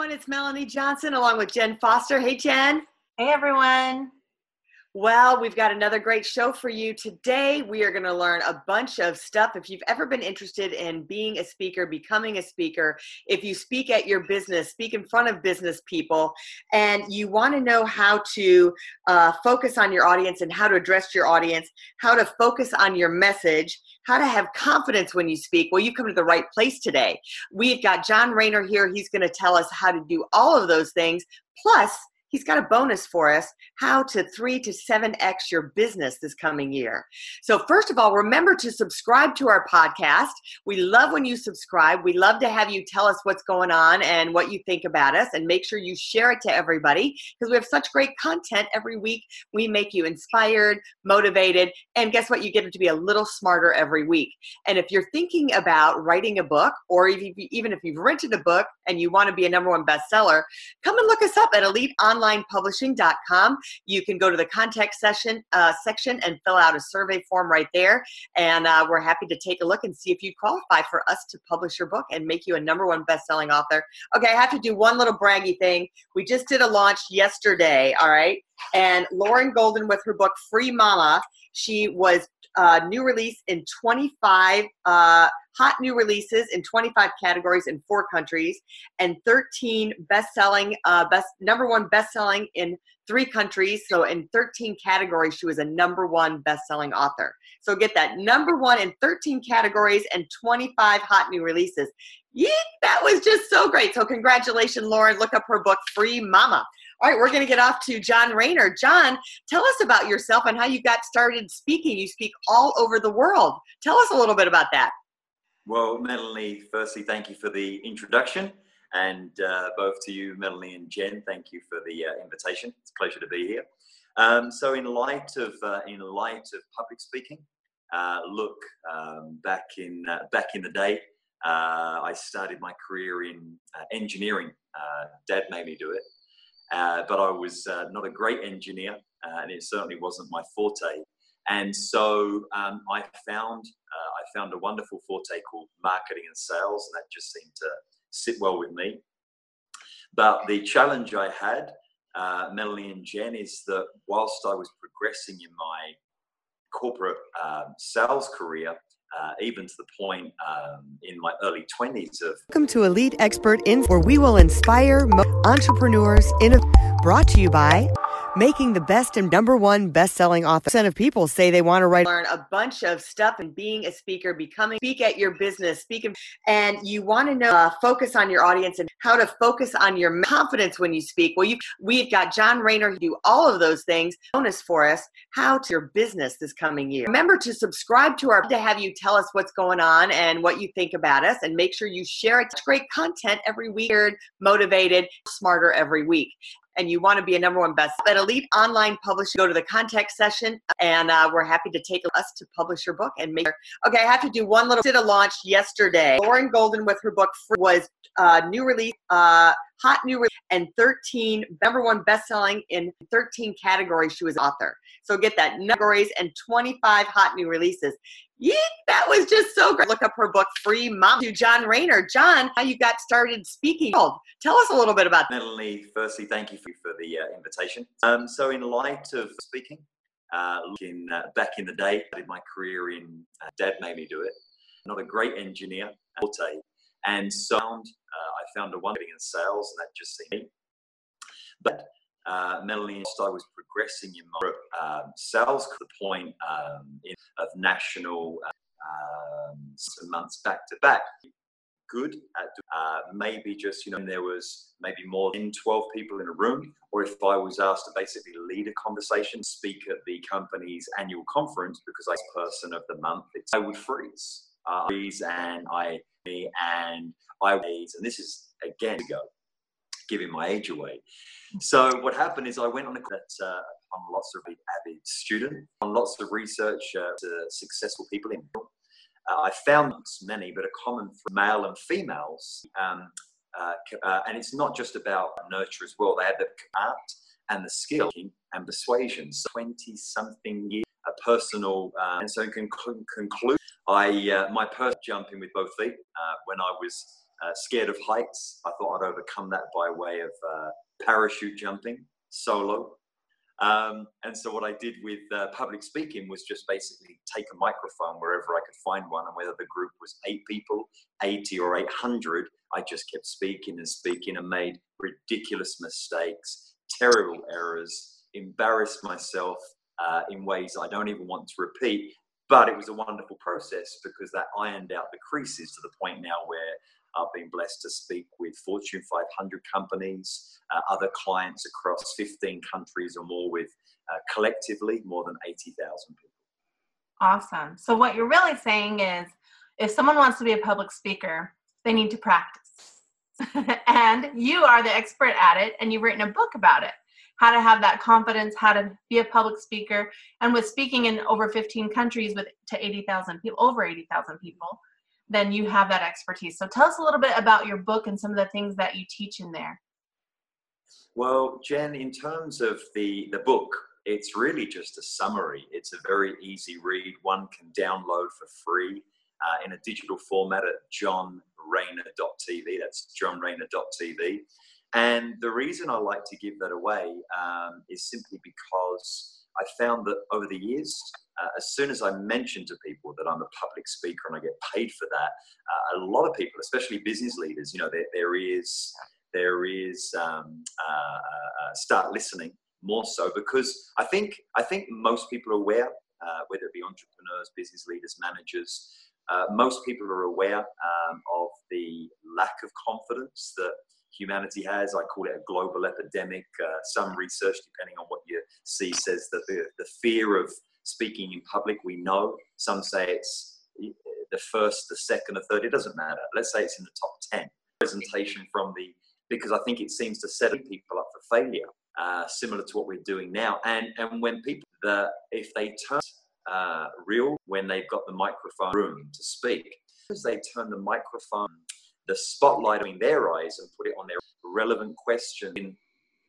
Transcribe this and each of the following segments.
Everyone, it's Melanie Johnson along with Jen Foster. Hey, Jen. Hey, everyone. Well, we've got another great show for you. Today, we are going to learn a bunch of stuff. If you've ever been interested in being a speaker, becoming a speaker, if you speak at your business, speak in front of business people, and you want to know how to uh, focus on your audience and how to address your audience, how to focus on your message, how to have confidence when you speak, well, you've come to the right place today. We've got John Rayner here. He's going to tell us how to do all of those things. Plus, he's got a bonus for us how to 3 to 7x your business this coming year. So, first of all, remember to subscribe to our podcast. We love when you subscribe. We love to have you tell us what's going on and what you think about us, and make sure you share it to everybody because we have such great content every week. We make you inspired, motivated, and guess what? You get to be a little smarter every week. And if you're thinking about writing a book, or even if you've rented a book and you want to be a number one bestseller, come and look us up at Elite Online onlinepublishing.com. You can go to the contact session uh, section and fill out a survey form right there. And uh, we're happy to take a look and see if you qualify for us to publish your book and make you a number one best-selling author. Okay, I have to do one little braggy thing. We just did a launch yesterday, all right? And Lauren Golden with her book Free Mama, she was uh, new release in 25 uh, hot new releases in 25 categories in four countries and 13 best-selling uh, best number one best-selling in three countries so in 13 categories she was a number one best-selling author so get that number one in 13 categories and 25 hot new releases yeah, that was just so great. So, congratulations, Lauren. Look up her book, Free Mama. All right, we're going to get off to John Rayner. John, tell us about yourself and how you got started speaking. You speak all over the world. Tell us a little bit about that. Well, Melanie, firstly, thank you for the introduction. And uh, both to you, Melanie and Jen, thank you for the uh, invitation. It's a pleasure to be here. Um, so, in light of uh, in light of public speaking, uh, look um, back in uh, back in the day, uh, I started my career in engineering. Dad made me do it, uh, but I was uh, not a great engineer, uh, and it certainly wasn't my forte. And so um, I found I found a wonderful forte called marketing and sales, and that just seemed to sit well with me. But the challenge I had, Melanie and Jen, is that whilst I was progressing in my corporate um, sales career, uh, even to the point um, in my early 20s of. Welcome to Elite Expert In, where we will inspire entrepreneurs, in brought to you by making the best and number one best-selling author. Percent of people say they want to write, learn a bunch of stuff and being a speaker, becoming speak at your business, speak, and you want to know uh, focus on your audience and how to focus on your confidence when you speak. Well, you we've got John Rayner who do all of those things. Bonus for us, how to your business this coming year. Remember to subscribe to our to have you tell us what's going on and what you think about us, and make sure you share it. It's great content every week, motivated, smarter every week and you want to be a number one best at elite online publishing go to the contact session and uh, we're happy to take us to publish your book and make sure. okay i have to do one little did a launch yesterday lauren golden with her book was uh, new release uh, hot new release and 13 number one best-selling in 13 categories she was author so get that categories and 25 hot new releases yeah, that was just so great. Look up her book, Free Mom, to John Rayner. John, how you got started speaking. Tell us a little bit about that. Melanie, firstly, thank you for the uh, invitation. Um, so, in light of speaking, uh, in, uh, back in the day, I did my career in, uh, Dad made me do it. Not a great engineer, and so uh, I found a wonder in sales, and that just seemed me. But uh, Melanie, I was progressing in my um, sales to the point um, in, of national um, months back to back. Good at uh, maybe just, you know, there was maybe more than 12 people in a room, or if I was asked to basically lead a conversation, speak at the company's annual conference because I was person of the month, I would freeze. Uh, freeze and I, and I, and this is again ago giving my age away. So what happened is I went on a that uh, I'm lots of avid student on lots of research uh, to successful people in. Uh, I found many, but a common for male and females, um, uh, uh, and it's not just about nurture as well. They have the art and the skill and persuasion. So 20 something years, a personal, uh, and so in conclude, conclude I, my personal jumping with both feet when I was scared of heights. I thought I'd overcome that by way of parachute jumping solo. Um, and so what I did with uh, public speaking was just basically take a microphone wherever I could find one, and whether the group was eight people, 80 or 800, I just kept speaking and speaking and made ridiculous mistakes, terrible errors, embarrassed myself uh, in ways I don't even want to repeat. But it was a wonderful process because that ironed out the creases to the point now where I've been blessed to speak with Fortune 500 companies, uh, other clients across 15 countries or more, with uh, collectively more than 80,000 people. Awesome. So, what you're really saying is if someone wants to be a public speaker, they need to practice. and you are the expert at it, and you've written a book about it how to have that confidence, how to be a public speaker, and with speaking in over 15 countries with to 80,000 people, over 80,000 people, then you have that expertise. So tell us a little bit about your book and some of the things that you teach in there. Well, Jen, in terms of the, the book, it's really just a summary. It's a very easy read. One can download for free uh, in a digital format at johnrayner.tv. That's johnrayner.tv. And the reason I like to give that away um, is simply because I found that over the years, uh, as soon as I mention to people that I'm a public speaker and I get paid for that, uh, a lot of people, especially business leaders, you know, there, there is there is um, uh, uh start listening more so because I think I think most people are aware, uh, whether it be entrepreneurs, business leaders, managers. Uh, most people are aware um, of the lack of confidence that humanity has. I call it a global epidemic. Uh, some research, depending on what see, says that the, the fear of speaking in public, we know. Some say it's the first, the second, the third. It doesn't matter. Let's say it's in the top 10. Presentation from the, because I think it seems to set people up for failure, uh, similar to what we're doing now. And, and when people, the, if they turn uh, real, when they've got the microphone room to speak, as they turn the microphone the spotlight in their eyes and put it on their relevant question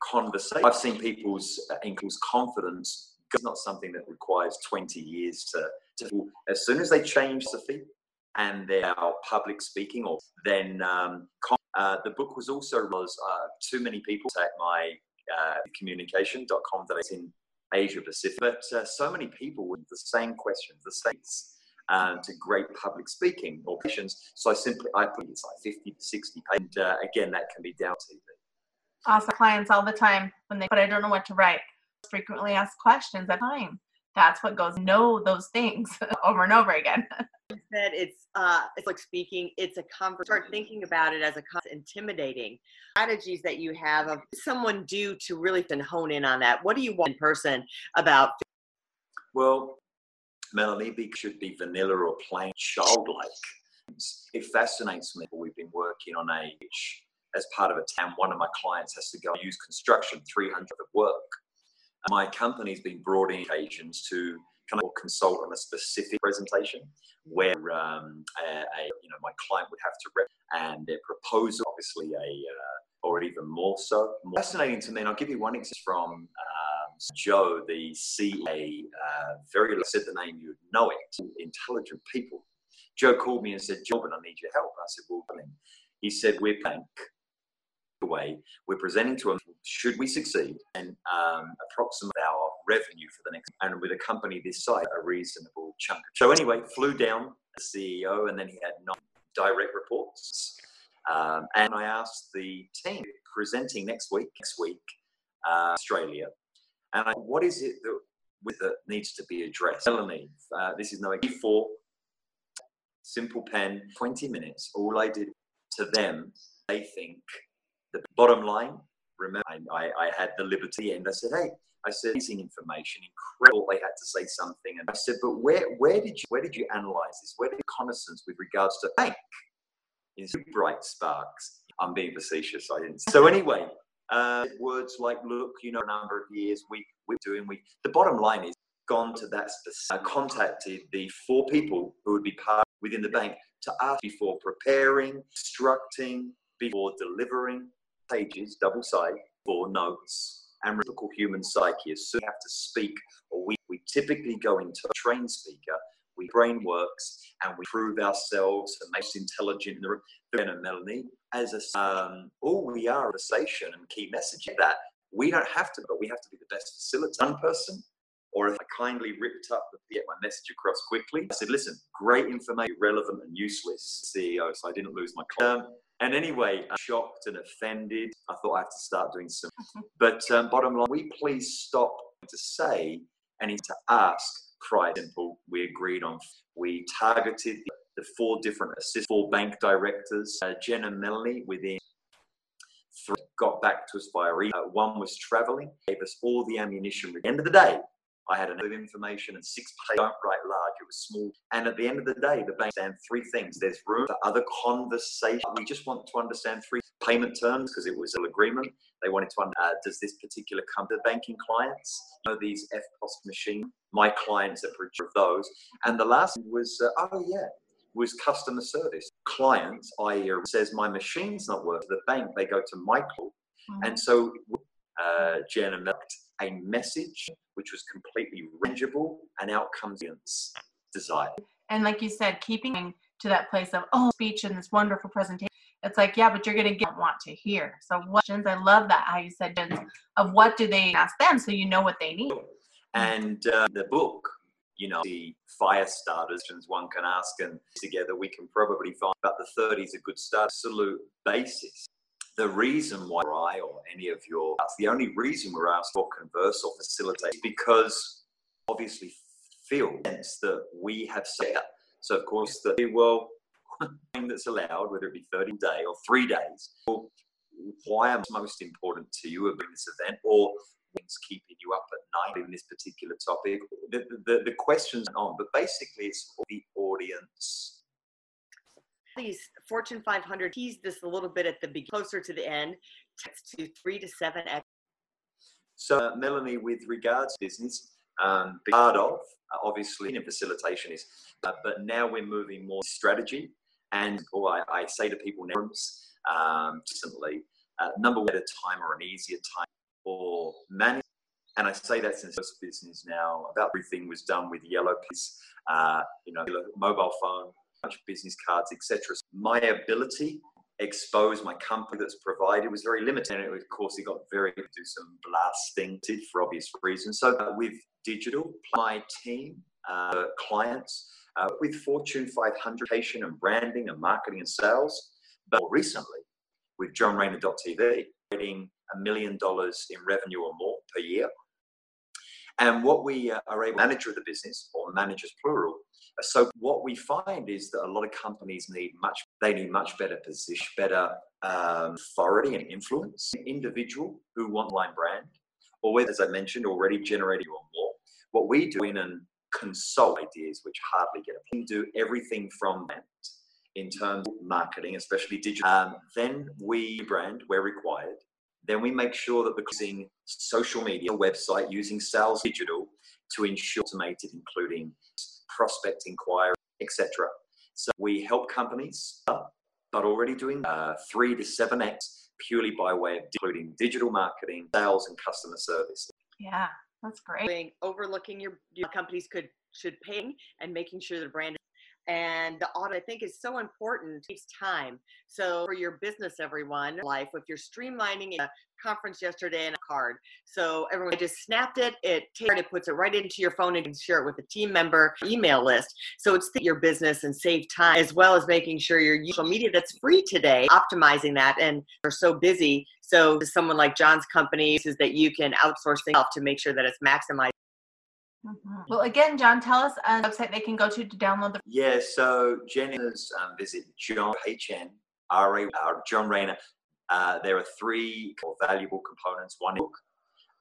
conversation. I've seen people's uh, confidence. It's not something that requires 20 years to, to as soon as they change the feet and they're public speaking or then um, uh, the book was also was uh, too many people at my uh, communication.com that is in Asia Pacific, but uh, so many people with the same questions, the same um, to great public speaking or patients. So I simply, I put it's like 50 to 60 and uh, again, that can be down to TV. Awesome clients all the time when they, but I don't know what to write. Frequently asked questions at time. That's what goes, know those things over and over again. said it's uh, it's like speaking. It's a comfort. Start thinking about it as a intimidating strategies that you have of someone do to really then hone in on that. What do you want in person about? Well, Melanie should be vanilla or plain childlike. It fascinates me. We've been working on age as part of a town. One of my clients has to go use construction 300 of work. My company's been brought in occasions to kind of consult on a specific presentation where um, a, a, you know my client would have to rep and their proposal obviously a uh, or even more so. More fascinating to me, and I'll give you one example from um, Joe, the CA, uh, very said the name, you'd know it, intelligent people. Joe called me and said, Joe, I need your help. I said, well, he said, we're planning way. We're presenting to them, should we succeed, and um, approximate our revenue for the next, and with a company this size, a reasonable chunk. So anyway, flew down the CEO, and then he had nine direct reports. Um, and I asked the team presenting next week, next week, uh, Australia, and I, what is it that, that needs to be addressed? Melanie, uh, this is no four simple pen, 20 minutes. All I did to them, they think the bottom line. Remember, I, I had the liberty, and I said, "Hey, I said amazing information, incredible." They had to say something, and I said, "But where, where did you, where did you analyze this? Where did reconnaissance with regards to bank?" is bright sparks. I'm being facetious. I didn't. So anyway, uh, words like look, you know, a number of years we we're doing. We the bottom line is gone to that specific, uh, contacted the four people who would be part within the bank to ask before preparing, instructing, before delivering pages, double side, for notes and typical human psyche. As soon as we have to speak, or we, we typically go into a trained speaker, we brain works and we prove ourselves and make us intelligent in the room. And Melanie, as a, um, all we are a conversation and key message that we don't have to, but we have to be the best facilitator. One person, or if I kindly ripped up to get my message across quickly, I said, listen, great information, relevant and useless CEO, so I didn't lose my client. Um, and anyway, I'm shocked and offended. I thought I had to start doing some. But um, bottom line, we please stop to say and to ask price simple. We agreed on. We targeted the four different assist, four bank directors, uh, Jen and Melanie within three got back to us via email. Uh, one was traveling, gave us all the ammunition. At the end of the day, I had enough information and six pages. Don't write large, it was small. And at the end of the day, the bank understand three things. There's room for other conversation. We just want to understand three payment terms because it was an agreement. They wanted to understand, uh, does this particular come company, banking clients, you know these EFTPOS machine? My clients are producer of those. And the last was, uh, oh yeah, was customer service. Clients, i.e., says my machine's not working. The bank, they go to Michael. Mm-hmm. And so uh, Jen and a message which was completely rangeable and outcomes desired. And like you said, keeping to that place of, oh, speech and this wonderful presentation. It's like, yeah, but you're going to get want to hear. So questions, I love that, how you said, of what do they ask them so you know what they need. And uh, the book, you know, the fire starters one can ask, and together we can probably find about the 30s a good start, absolute basis the reason why I or any of your, that's the only reason we're asked for converse or facilitate because obviously feel sense that we have set. So of course the well thing that's allowed, whether it be 30 day or three days, well, why am most important to you about this event or what's keeping you up at night in this particular topic? The, the, the questions on, but basically it's for the audience these Fortune 500 tease this a little bit at the beginning, closer to the end, text to three to seven X. So, uh, Melanie, with regards to business, um, part of uh, obviously in facilitation is, uh, but now we're moving more strategy. And or I, I say to people now, um, recently, uh, number one, at a time or an easier time or manage. And I say that since business now, about everything was done with Yellow Pages, uh, you know, mobile phone, business cards, etc. My ability expose my company that's provided was very limited. And of course, it got very do some blasting for obvious reasons. So uh, with digital, my team, uh, clients, uh, with Fortune 500 patient and branding and marketing and sales, but recently with JohnRayner.tv, getting a million dollars in revenue or more per year. And what we uh, are able, manager of the business or managers plural, so what we find is that a lot of companies need much, they need much better position, better um, authority and influence. An individual who want line brand, or whether, as I mentioned, already generating or more. What we do in and consult ideas which hardly get a do everything from that in terms of marketing, especially digital. Um, then we brand where required. Then we make sure that we're using social media, website, using sales digital to ensure automated, including prospect inquiry, etc. So we help companies, but already doing uh, three to seven X purely by way of including digital marketing, sales, and customer service. Yeah, that's great. Overlooking your, your companies could should ping and making sure the brand and the audit, I think, is so important. It takes time. So for your business, everyone, life, if you're streamlining a conference yesterday and a card, so everyone just snapped it, it takes it, puts it right into your phone and can share it with a team member email list. So it's your business and save time, as well as making sure your social media that's free today, optimizing that, and are so busy. So someone like John's company is that you can outsource things off to make sure that it's maximized Mm-hmm. Well, again, John, tell us a website they can go to to download the. Yeah, so Jenny's um, visit John H N R A uh, John Rayner. Uh, there are three valuable components. One book,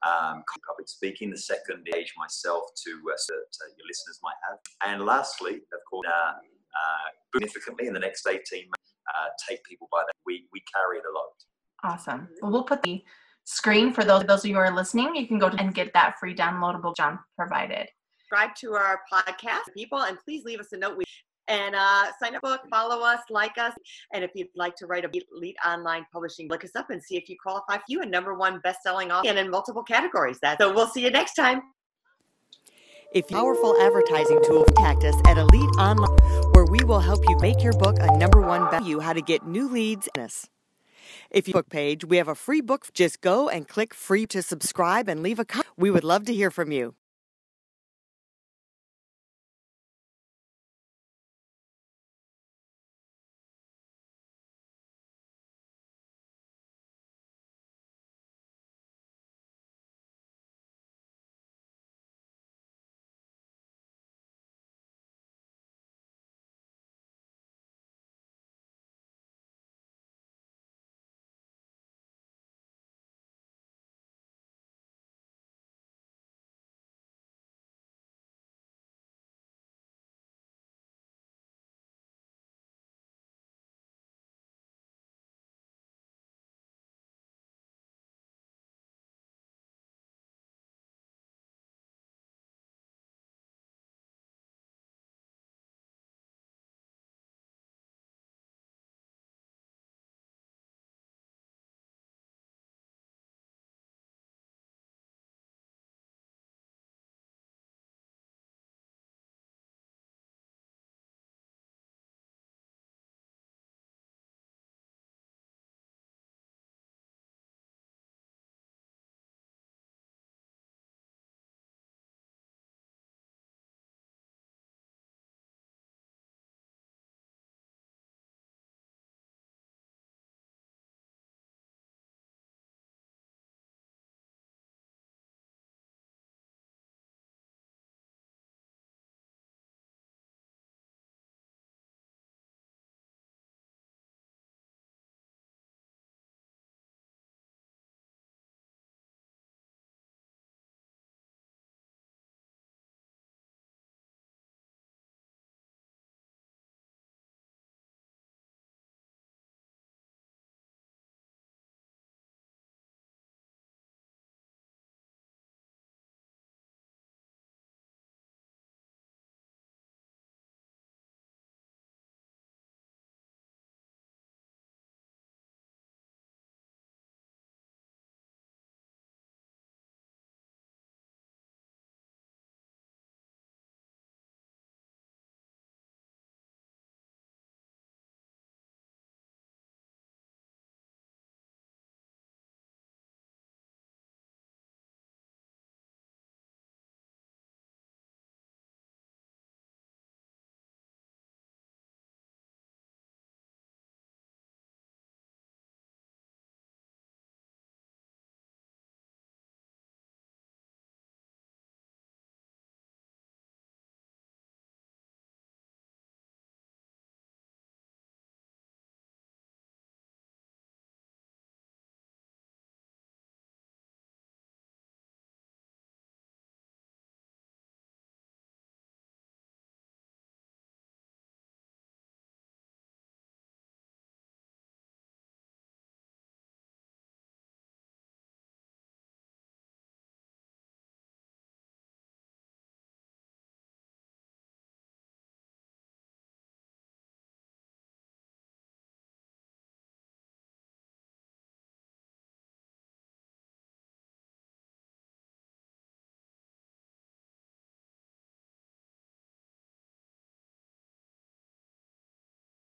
um, public speaking. The second, age myself to, uh, so your listeners might have. And lastly, of course, uh, uh, significantly in the next 18 months, uh, take people by the we we carry the load. Awesome. Well, we'll put the screen for those those of you who are listening. You can go and get that free downloadable John provided. Subscribe to our podcast, people, and please leave us a note. We and uh, sign up book, follow us, like us, and if you'd like to write a elite online publishing, look us up and see if you qualify for you a number one best-selling author and in multiple categories. That so we'll see you next time. If you powerful advertising tool, contact us at Elite Online, where we will help you make your book a number one best. You how to get new leads. If you book page, we have a free book. Just go and click free to subscribe and leave a comment. We would love to hear from you.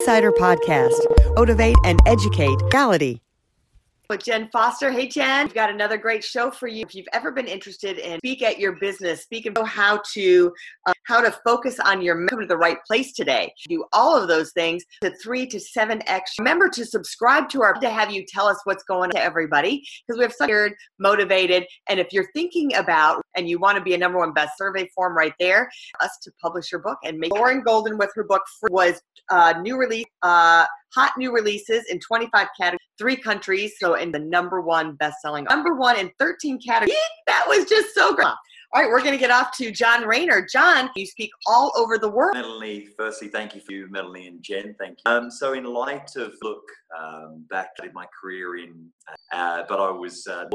Insider Podcast. Motivate and educate reality. With Jen Foster. Hey, Jen, we've got another great show for you. If you've ever been interested in speak at your business, speak about how to uh, how to focus on your come to the right place today. Do all of those things to three to seven x. Remember to subscribe to our to have you tell us what's going on to everybody because we have such motivated. And if you're thinking about and you want to be a number one best survey form right there, us to publish your book and make Lauren Golden with her book was uh, new release. Uh, hot new releases in 25 categories, three countries. So in the number one best selling, number one in 13 categories. That was just so great. All right, we're going to get off to John Rayner. John, you speak all over the world. Melanie, firstly, thank you for you, Melanie and Jen. Thank you. Um, so, in light of look um, back in my career in, uh, but I was uh,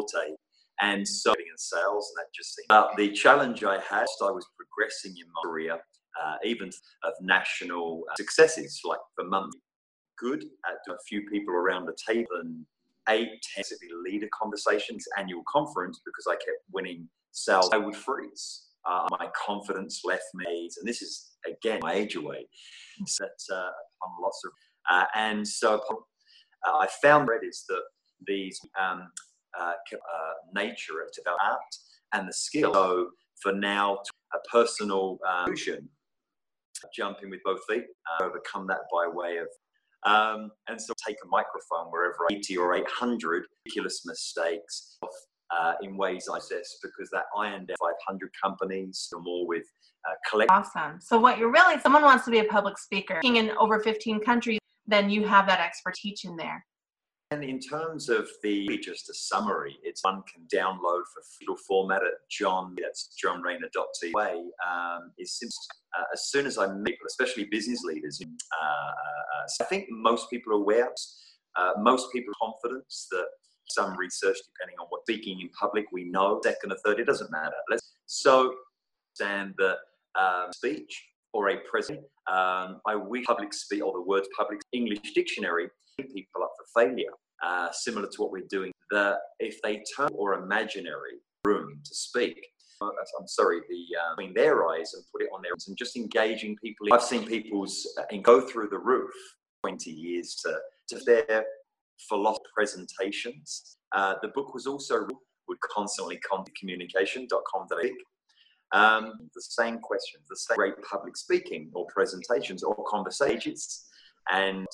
and so in sales, and that just seemed. Uh, the challenge I had, I was progressing in my career, uh, even of national uh, successes, like for months. Good at a few people around the table and eight, ten leader conversations, annual conference, because I kept winning sales, I would freeze. Uh, my confidence left me, and this is again my age away. So that uh, on lots of, uh, and so uh, I found that is that these um, uh, uh, nature of art and the skill. So for now, a personal um, solution, jumping with both feet, overcome that by way of um, and so take a microphone wherever 80 or 800 ridiculous mistakes uh, in ways I this because that ironed 500 companies or more with uh, collect. Awesome. So what you're really, someone wants to be a public speaker in over 15 countries, then you have that expertise in there. And in terms of the just a summary, it's one can download for digital format at John. That's johnrayner.tv. Um, is uh, as soon as I meet, especially business leaders, uh, uh, I think most people are aware. Uh, most people confidence that some research, depending on what speaking in public, we know second or third, it doesn't matter. Let's so understand that um, speech or a present. Um, I wish public speak or the words public English dictionary people up for failure, uh, similar to what we're doing. That if they turn or imaginary room to speak, uh, I'm sorry, the uh, between their eyes and put it on their and just engaging people. I've seen people's uh, and go through the roof 20 years to to their philosophy presentations. Uh, the book was also would constantly communication.com.au. Um, the same questions, the same great public speaking or presentations or conversations and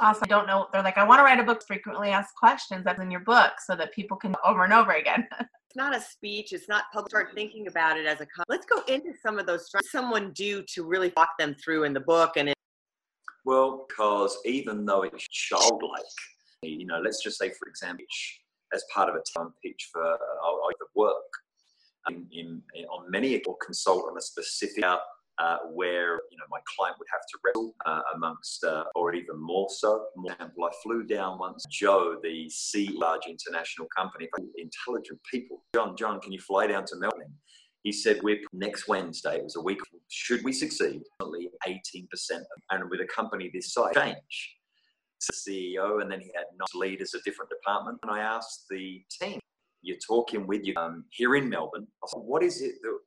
Awesome. I don't know. They're like, I want to write a book, frequently asked questions that's in your book so that people can over and over again. it's not a speech. It's not public. Start thinking about it as a. Let's go into some of those. What someone do to really walk them through in the book and. It- well, because even though it's childlike, you know, let's just say, for example, as part of a town pitch for uh, the work, in, in, on many or consult on a specific uh, where you know my client would have to wrestle uh, amongst, uh, or even more so. For example, I flew down once. Joe, the C large international company, intelligent people. John, John, can you fly down to Melbourne? He said, "We're next Wednesday. It was a week. Should we succeed? Only 18%, and with a company this size, change." So CEO, and then he had leaders of different departments. And I asked the team, "You're talking with you um, here in Melbourne. Said, what is it that?"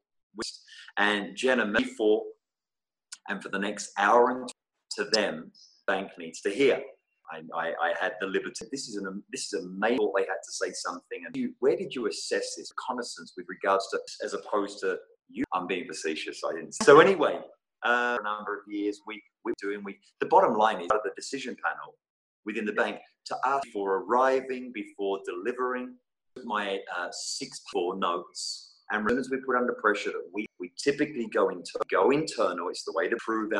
And Jenna, for and for the next hour and to them, bank needs to hear. I, I, I, had the liberty. This is an this is amazing. They had to say something. And you, where did you assess this reconnaissance with regards to, as opposed to you? I'm being facetious. I didn't. So anyway, uh, a number of years we we're doing. We the bottom line is the decision panel within the bank to ask for arriving before delivering my uh, six four notes and as we put under pressure that we, we typically go into go internal, it's the way to prove